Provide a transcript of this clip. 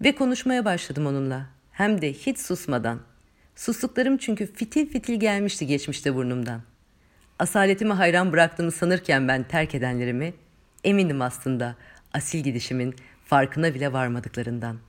Ve konuşmaya başladım onunla. Hem de hiç susmadan. Sustuklarım çünkü fitil fitil gelmişti geçmişte burnumdan. Asaletimi hayran bıraktığını sanırken ben terk edenlerimi, eminim aslında asil gidişimin farkına bile varmadıklarından.''